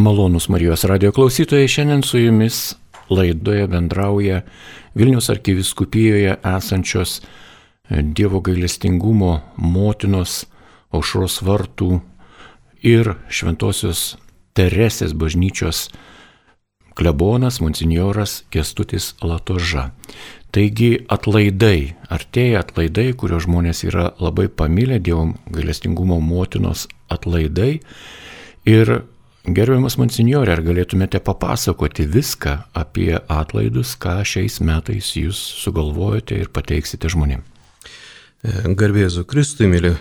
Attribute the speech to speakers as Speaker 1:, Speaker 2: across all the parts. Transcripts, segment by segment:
Speaker 1: Malonus Marijos radio klausytojai, šiandien su jumis laidoje bendrauja Vilnius arkiviskupijoje esančios e, Dievo gailestingumo motinos aušros vartų ir Šventojios Teresės bažnyčios klebonas monsinjoras Kestutis Latoža. Taigi atlaidai, artėja atlaidai, kurio žmonės yra labai pamilę Dievo gailestingumo motinos atlaidai. Ir Gerbiamas monsinjorė, ar galėtumėte papasakoti viską apie atlaidus, ką šiais metais jūs sugalvojate ir pateiksite žmonėms?
Speaker 2: E, Garbėzu Kristui, mėly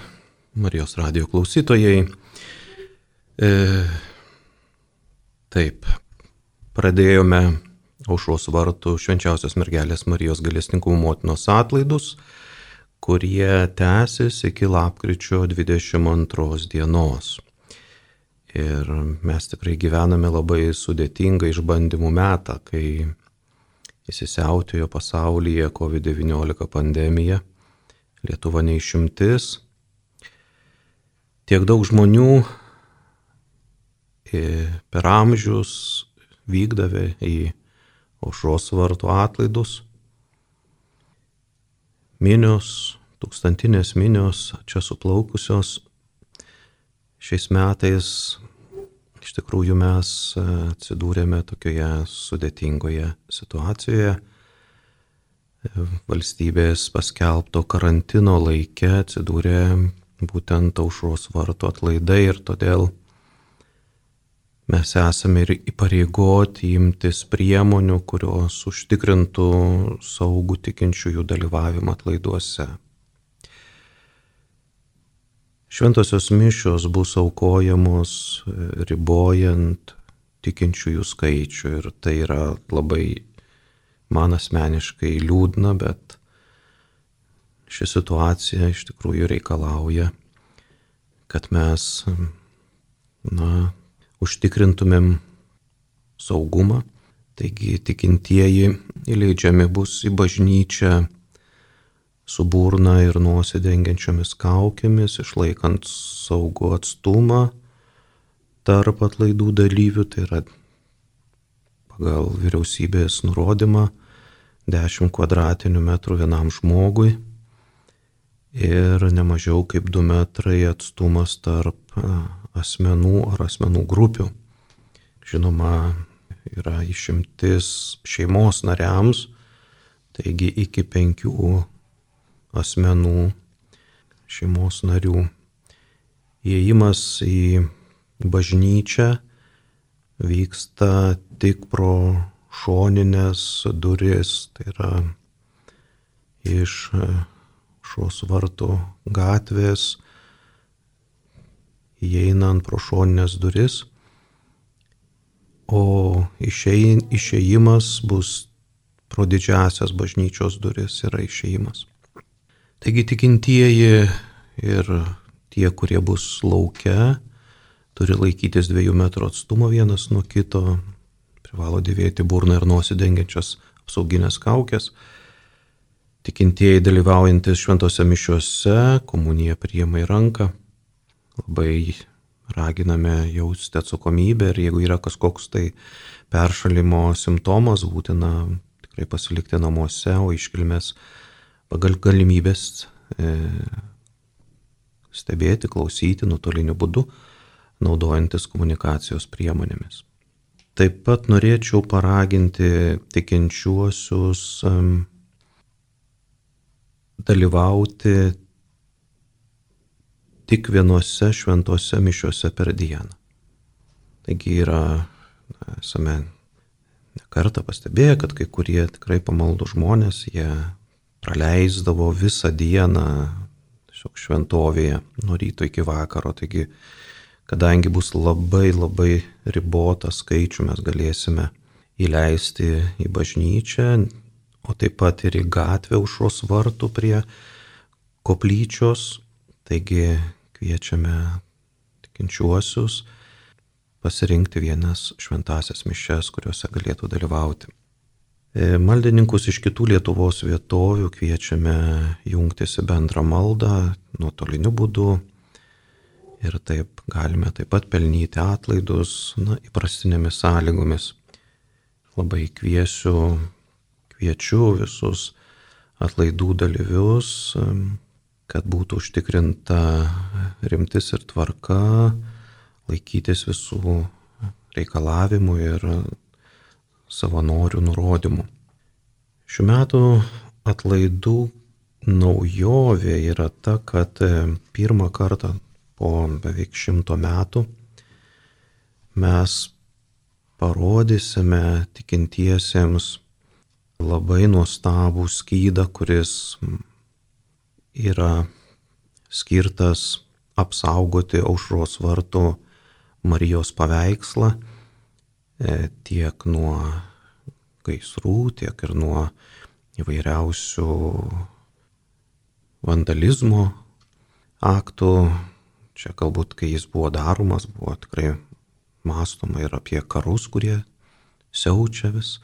Speaker 2: Marijos radio klausytojai. E, taip, pradėjome aušros vartų švenčiausios mergelės Marijos galestingumo motinos atlaidus, kurie tęsis iki lapkričio 22 dienos. Ir mes tikrai gyvename labai sudėtingą išbandymų metą, kai įsisiautėjo pasaulyje COVID-19 pandemija, Lietuva neišimtis. Tiek daug žmonių e, per amžius vykdavę į aušros vartų atlaidus. Minios, tūkstantinės minios čia suplaukusios Šiais metais iš tikrųjų mes e, atsidūrėme tokioje sudėtingoje situacijoje. E, valstybės paskelbto karantino laikė atsidūrė būtent aušros vartų atlaidai ir todėl mes esame ir įpareigoti imtis priemonių, kurios užtikrintų saugų tikinčiųjų dalyvavimą atlaiduose. Šventosios mišios bus aukojamos e, ribojant tikinčiųjų skaičių ir tai yra labai man asmeniškai liūdna, bet ši situacija iš tikrųjų reikalauja, kad mes na, užtikrintumėm saugumą. Taigi tikintieji įleidžiami bus į bažnyčią su burna ir nosį dengiančiomis kaukėmis, išlaikant saugų atstumą tarp atlaidų dalyvių, tai yra pagal vyriausybės nurodymą 10 kvadratinių metrų vienam žmogui ir nemažiau kaip 2 metrai atstumas tarp asmenų ar asmenų grupių. Žinoma, yra išimtis šeimos nariams, taigi iki penkių asmenų, šeimos narių. Įėjimas į bažnyčią vyksta tik pro šoninės duris, tai yra iš šios vartų gatvės, įeinant pro šoninės duris, o išėjimas bus pro didžiasias bažnyčios duris yra išėjimas. Taigi tikintieji ir tie, kurie bus laukia, turi laikytis dviejų metrų atstumo vienas nuo kito, privalo dėvėti burną ir nosį dengiančias apsauginės kaukės. Tikintieji dalyvaujantis šventose mišiuose komuniją priema į ranką. Labai raginame jausti atsakomybę ir jeigu yra kažkoks tai peršalimo simptomas, būtina tikrai pasilikti namuose, o iškilmės pagal galimybės e, stebėti, klausyti nuotoliniu būdu, naudojantis komunikacijos priemonėmis. Taip pat norėčiau paraginti tikinčiuosius dalyvauti tik vienose šventose mišiuose per dieną. Taigi yra, esame nekartą pastebėję, kad kai kurie tikrai pamaldų žmonės, jie praleisdavo visą dieną šventovėje nuo ryto iki vakaro. Taigi, kadangi bus labai labai ribota skaičių, mes galėsime įleisti į bažnyčią, o taip pat ir į gatvę užros vartų prie koplyčios. Taigi kviečiame tikinčiuosius pasirinkti vienas šventasias mišes, kuriuose galėtų dalyvauti. E, maldininkus iš kitų Lietuvos vietovių kviečiame jungtis į bendrą maldą nuotoliniu būdu ir taip galime taip pat pelnyti atlaidus na, įprastinėmis sąlygomis. Labai kviesiu, kviečiu visus atlaidų dalyvius, kad būtų užtikrinta rimtis ir tvarka, laikytis visų reikalavimų ir savanorių nurodymų. Šiuo metu atlaidų naujovė yra ta, kad pirmą kartą po beveik šimto metų mes parodysime tikintiesiems labai nuostabų skydą, kuris yra skirtas apsaugoti aušros vartų Marijos paveikslą e, tiek nuo gaisrų, tiek ir nuo įvairiausių vandalizmo aktų, Čia galbūt, kai jis buvo daromas, buvo tikrai mąstoma ir apie karus, kurie siaučia vis.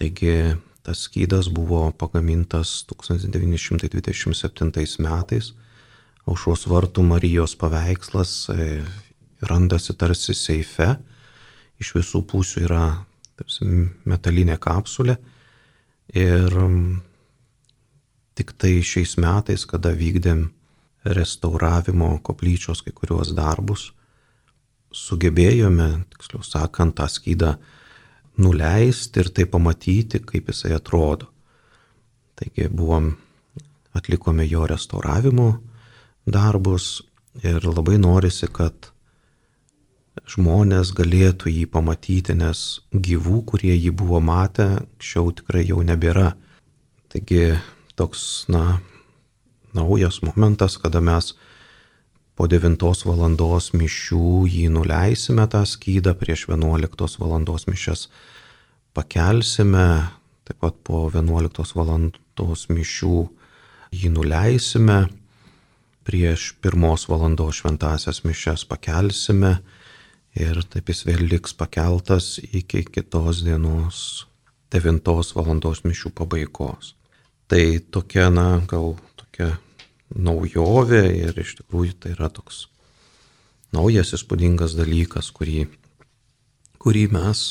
Speaker 2: Taigi tas skydas buvo pagamintas 1927 metais. Aušros vartų Marijos paveikslas e, randasi tarsi seife. Iš visų pusių yra tarsi metalinė kapsulė. Ir tik tai šiais metais, kada vykdėm restauravimo koplyčios kai kuriuos darbus, sugebėjome, tiksliau sakant, tą skydą nuleisti ir tai pamatyti, kaip jisai atrodo. Taigi buvom, atlikome jo restauravimo darbus ir labai norisi, kad žmonės galėtų jį pamatyti, nes gyvų, kurie jį buvo matę, anksčiau tikrai jau nebėra. Taigi toks, na, naujas momentas, kada mes po 9 valandos mišių jį nuleisime tą skydą, prieš 11 valandos mišes pakelsime, taip pat po 11 valandos mišių jį nuleisime, prieš 1 valandos šventasias mišes pakelsime ir taip jis vėl liks pakeltas iki kitos dienos 9 valandos mišių pabaigos. Tai tokia, na, gal tokia naujovė ir iš tikrųjų tai yra toks naujas įspūdingas dalykas, kurį, kurį mes,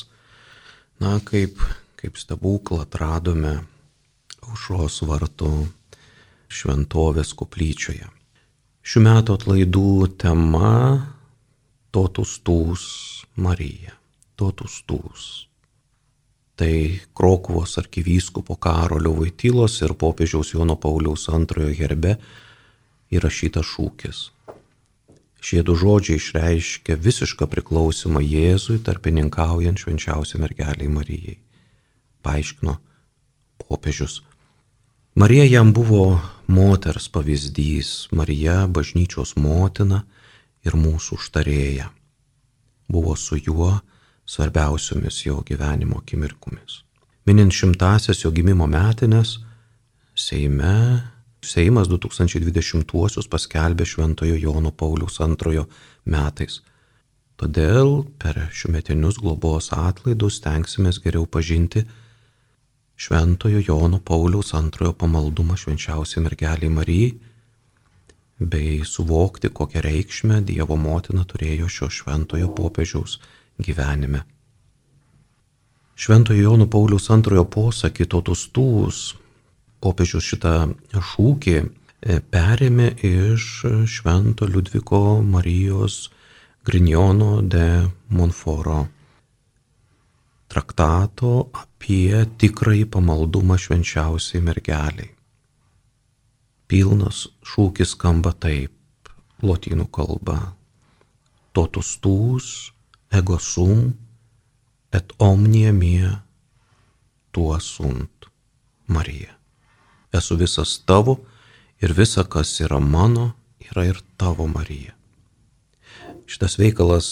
Speaker 2: na, kaip, kaip stebuklą atradome aušros vartų šventovės koplyčioje. Šių metų atlaidų tema Totus Tūs Marija. Totus Tūs. Tai Krokuvos arkivyskupo Karolio Vaitylos ir popiežiaus Jono Pauliaus antrojo herbe įrašytas šūkis. Šie du žodžiai išreiškia visišką priklausimą Jėzui tarpininkaujant švenčiausiai mergeliai Marijai. Paaiškino popiežius. Marija jam buvo moters pavyzdys, Marija bažnyčios motina ir mūsų užtarėja. Buvo su juo svarbiausiomis jo gyvenimo akimirkomis. Minint šimtasias jo gimimo metinės, Seime Seimas 2020-uosius paskelbė Šventojo Jono Pauliaus antrojo metais. Todėl per šiumetinius globos atlaidus tenksimės geriau pažinti Šventojo Jono Pauliaus antrojo pamaldumą švenčiausiai mergeliai Marijai bei suvokti, kokią reikšmę Dievo motina turėjo šio šventojo popiežiaus gyvenime. Šventojo Jono Pauliaus antrojo posakį totus tūs popiežius šitą šūkį e, perėmė iš Švento Liudviko Marijos Grignono de Monforo traktato apie tikrąjį pamaldumą švenčiausiai mergeliai. Pilnas šūkis skamba taip, lotynų kalba. Totus tūs, ego sum, et omnia mia, tuo sunt Marija esu visas tavo ir visa, kas yra mano, yra ir tavo Marija. Šitas veikalas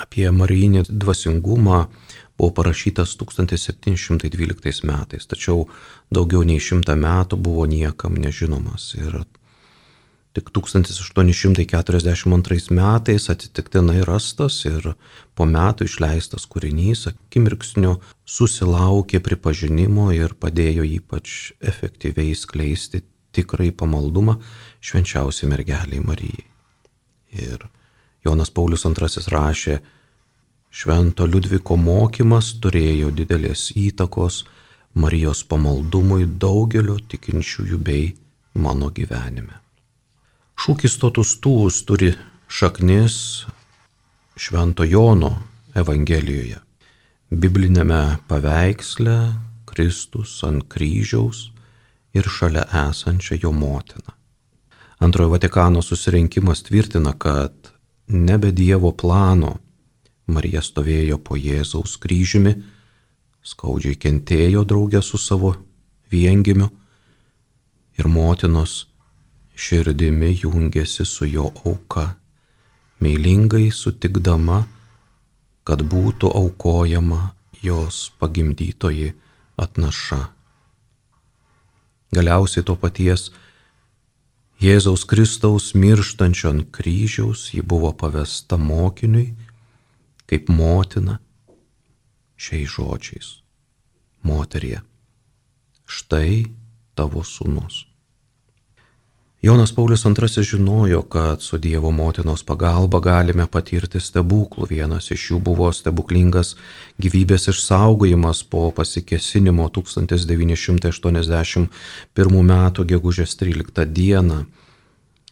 Speaker 2: apie marijinį dvasingumą buvo parašytas 1712 metais, tačiau daugiau nei šimtą metų buvo niekam nežinomas ir tik 1842 metais atsitiktinai rastas ir po metų išleistas kūrinys akimirksniu susilaukė pripažinimo ir padėjo ypač efektyviai skleisti tikrai pamaldumą švenčiausiai mergeliai Marijai. Ir Jonas Paulius II rašė, Švento Liudviko mokymas turėjo didelės įtakos Marijos pamaldumui daugelio tikinčiųjų bei mano gyvenime. Šūkis totus tūs turi šaknis Švento Jono Evangelijoje. Biblinėme paveiksle Kristus ant kryžiaus ir šalia esančia jo motina. Antrojo Vatikano susirinkimas tvirtina, kad nebe Dievo plano Marija stovėjo po Jėzaus kryžiumi, skaudžiai kentėjo draugę su savo viengimiu ir motinos širdimi jungėsi su jo auka, meilingai sutikdama, kad būtų aukojama jos pagimdytoji atnaša. Galiausiai to paties Jėzaus Kristaus mirštančio ant kryžiaus ji buvo pavesta mokiniui kaip motina šiais žodžiais. Moterie, štai tavo sūnus. Jonas Paulius II žinojo, kad su Dievo motinos pagalba galime patirti stebuklų. Vienas iš jų buvo stebuklingas gyvybės išsaugojimas po pasikesinimo 1981 m. gegužės 13 d.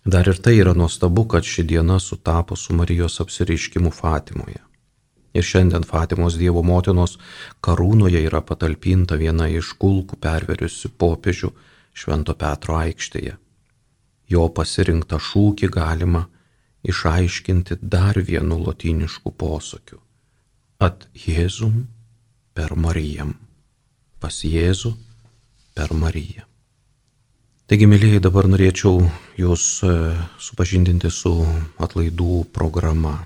Speaker 2: Dar ir tai yra nuostabu, kad ši diena sutapo su Marijos apsireiškimu Fatimoje. Ir šiandien Fatimos Dievo motinos karūnoje yra patalpinta viena iš kulkų perveriusių popiežių Švento Petro aikštėje jo pasirinktą šūkį galima išaiškinti dar vienu lotynišku posakiu - at Jėzum per Marijam. Pas Jėzų per Mariją. Taigi, mėlyjei, dabar norėčiau jūs e, supažindinti su atlaidų programa.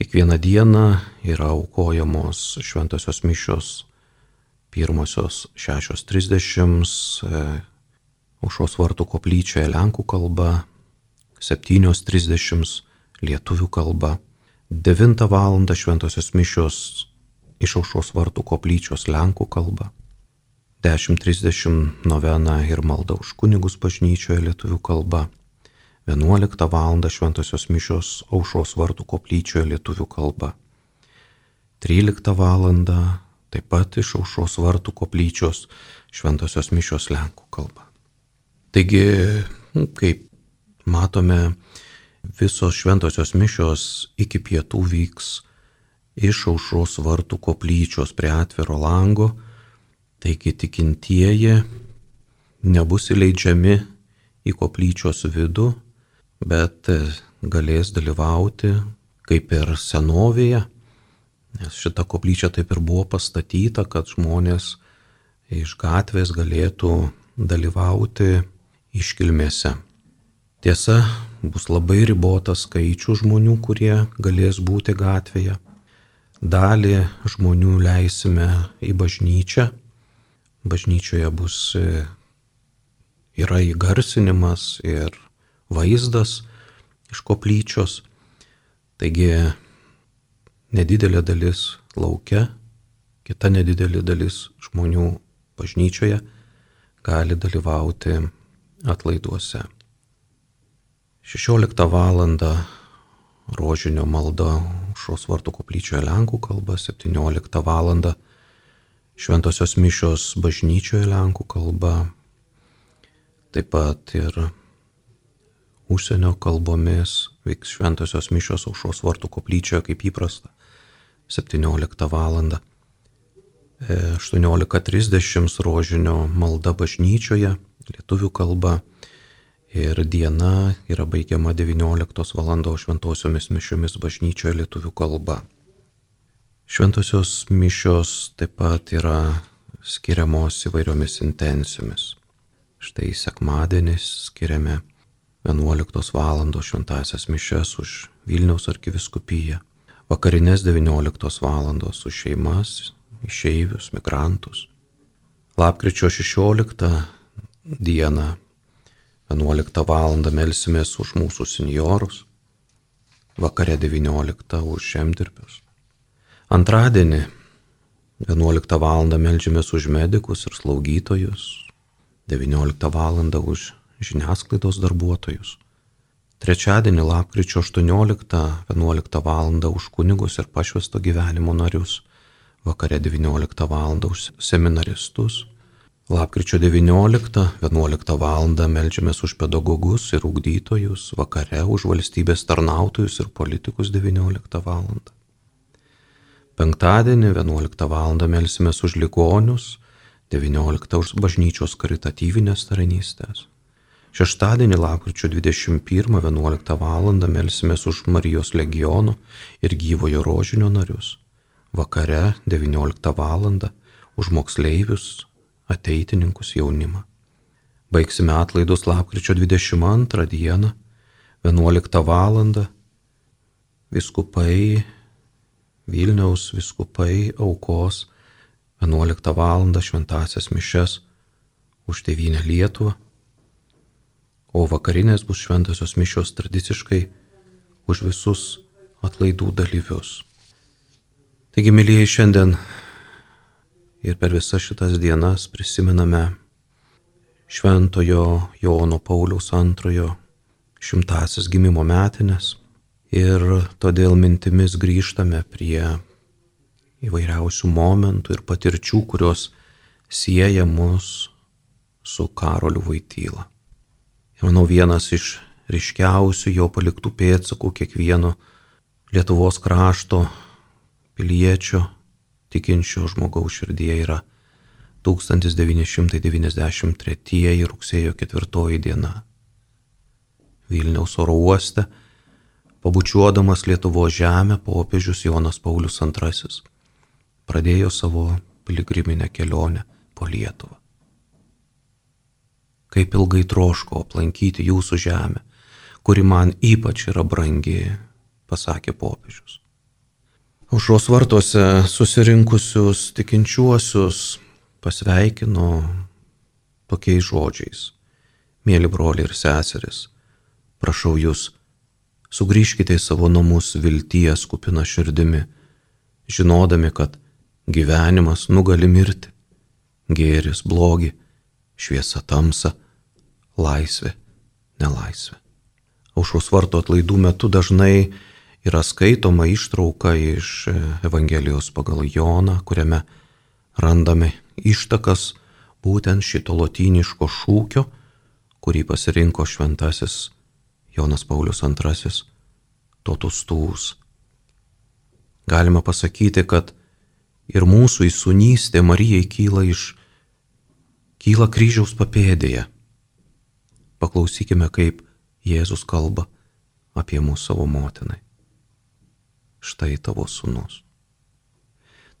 Speaker 2: Kiekvieną dieną yra aukojamos šventosios mišios pirmosios 6.30 Aušos vartų koplyčioje lenkų kalba, 7.30 lietuvių kalba, 9 val. šventosios mišios iš aušos vartų koplyčios lenkų kalba, 10.30 novena ir malda už kunigus bažnyčioje lietuvių kalba, 11 val. šventosios mišios aušos vartų koplyčioje lietuvių kalba, 13 val. taip pat iš aušos vartų koplyčios šventosios mišios lenkų kalba. Taigi, nu, kaip matome, visos šventosios mišios iki pietų vyks iš aušros vartų koplyčios prie atviro lango, taigi tikintieji nebus įleidžiami į koplyčios vidų, bet galės dalyvauti kaip ir senovėje, nes šita koplyčia taip ir buvo pastatyta, kad žmonės iš gatvės galėtų dalyvauti iškilmėse. Tiesa, bus labai ribotas skaičių žmonių, kurie galės būti gatvėje. Dalį žmonių leisime į bažnyčią. Bažnyčioje bus e, yra įgarsinimas ir vaizdas iš koplyčios. Taigi nedidelė dalis laukia, kita nedidelė dalis žmonių bažnyčioje gali dalyvauti atlaiduose. 16 val. rožinio malda šios vartų koplyčioje Lenkų kalba, 17 val. šventosios mišios bažnyčioje Lenkų kalba, taip pat ir užsienio kalbomis vyks šventosios mišios aušos vartų koplyčioje kaip įprasta 17 val. 18.30 rožinio malda bažnyčioje lietuvių kalba ir diena yra baigiama 19 val. šventosiomis mišiomis bažnyčioje lietuvių kalba. Šventosios mišios taip pat yra skiriamos įvairiomis intencijomis. Štai sekmadienis skiriame 11 val. šventasias mišes už Vilniaus arkiviskupiją, vakarinės 19 val. už šeimas, išeivius, migrantus. Lapkričio 16 dieną 11 val. melsimės už mūsų senjorus, vakare 19 už žemdirbius. Antradienį 11 val. melžiamės už medikus ir slaugytojus, 19 val. už žiniasklaidos darbuotojus. Trečiadienį lapkričio 18-11 val. už kunigus ir pašvesto gyvenimo narius, vakare 19 val. už seminaristus, Lapkričio 19-11 val. melžiamės už pedagogus ir ugdytojus, vakare už valstybės tarnautojus ir politikus 19 val. Penktadienį 11 val. melsimės už ligonius, 19 už bažnyčios karitatyvinės tarnystės. Šeštadienį lapkričio 21-11 val. melsimės už Marijos legionų ir gyvojo rožinio narius, vakare 19 val. už moksleivius, ateitininkus jaunimą. Baigsime atlaidus lapkričio 22 dieną, 11 val. Viskupai, Vilniaus viskupai aukos 11 val. šventasias mišes už tėvynę Lietuvą, o vakarinės bus šventosios mišios tradiciškai už visus atlaidų dalyvius. Taigi, mylėjai, šiandien Ir per visas šitas dienas prisimename Šventojo Jono Pauliaus antrojo šimtasis gimimo metinės ir todėl mintimis grįžtame prie įvairiausių momentų ir patirčių, kurios sieja mus su Karoliu Vaityla. Manau, vienas iš ryškiausių jo paliktų pėdsakų kiekvieno Lietuvos krašto piliečio tikinčio žmogaus širdyje yra 1993 rugsėjo 4 diena. Vilniaus oro uoste, pabučiuodamas Lietuvo žemę, popiežius Jonas Paulius II pradėjo savo piligriminę kelionę po Lietuvą. Kaip ilgai troško aplankyti jūsų žemę, kuri man ypač yra brangi, pasakė popiežius. Užros vartuose susirinkusius tikinčiuosius pasveikino tokiais žodžiais. Mėly broliai ir seseris, prašau jūs, sugrįžkite į savo namus vilties kupina širdimi, žinodami, kad gyvenimas nugali mirti, gėris blogi, šviesa tamsa, laisvė, nelaisvė. Aušros varto atlaidų metu dažnai yra skaitoma ištrauka iš Evangelijos pagal Joną, kuriame randame ištakas būtent šito lotyniško šūkio, kurį pasirinko šventasis Jonas Paulius II - totus tūs. Galima pasakyti, kad ir mūsų įsunystė Marijai kyla iš kyla kryžiaus papėdėje. Paklausykime, kaip Jėzus kalba apie mūsų savo motinai štai tavo sūnus.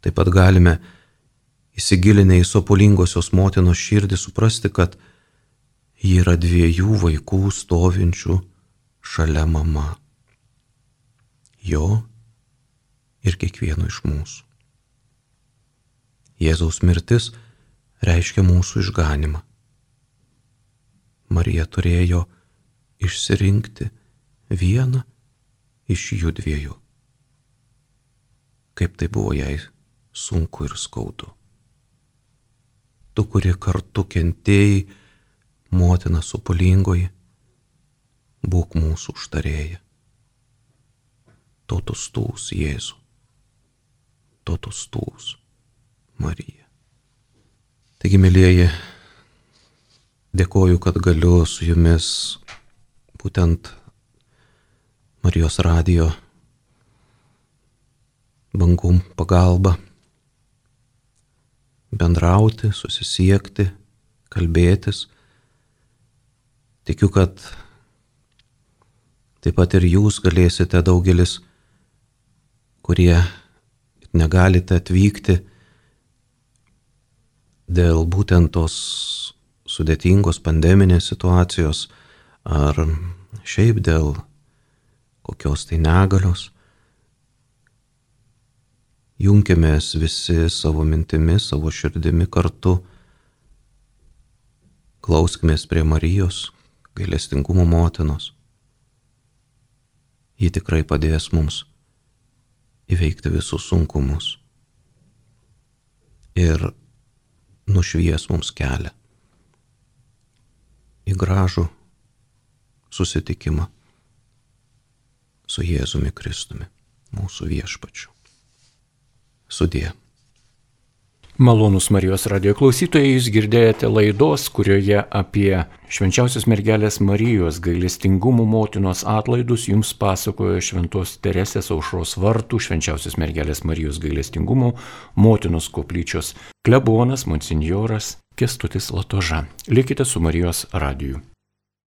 Speaker 2: Taip pat galime įsigilinę į sopulingosios motinos širdį suprasti, kad ji yra dviejų vaikų stovinčių šalia mama. Jo ir kiekvieno iš mūsų. Jėzaus mirtis reiškia mūsų išganimą. Marija turėjo išsirinkti vieną iš jų dviejų kaip tai buvo jai sunku ir skaudu. Tu, kuri kartu kentėjai, motina supulingoji, būk mūsų užtarėja. Totus tūs Jėzu, totus tūs Marija. Taigi, mėlyjeji, dėkoju, kad galiu su jumis būtent Marijos radijo bangų pagalba bendrauti, susisiekti, kalbėtis. Tikiu, kad taip pat ir jūs galėsite daugelis, kurie negalite atvykti dėl būtent tos sudėtingos pandeminės situacijos ar šiaip dėl kokios tai negalios Junkimės visi savo mintimis, savo širdimi kartu. Klauskimės prie Marijos, gailestingumo motinos. Ji tikrai padės mums įveikti visus sunkumus ir nušvies mums kelią į gražų susitikimą su Jėzumi Kristumi, mūsų viešpačiu. Sudie.
Speaker 1: Malonus Marijos radio klausytojai, jūs girdėjote laidos, kurioje apie švenčiausios mergelės Marijos gailestingumo motinos atlaidus jums pasakojo Šventos Teresės aušros vartų švenčiausios mergelės Marijos gailestingumo motinos koplyčios klebonas Monsignoras Kestutis Latoža. Likite su Marijos radiju.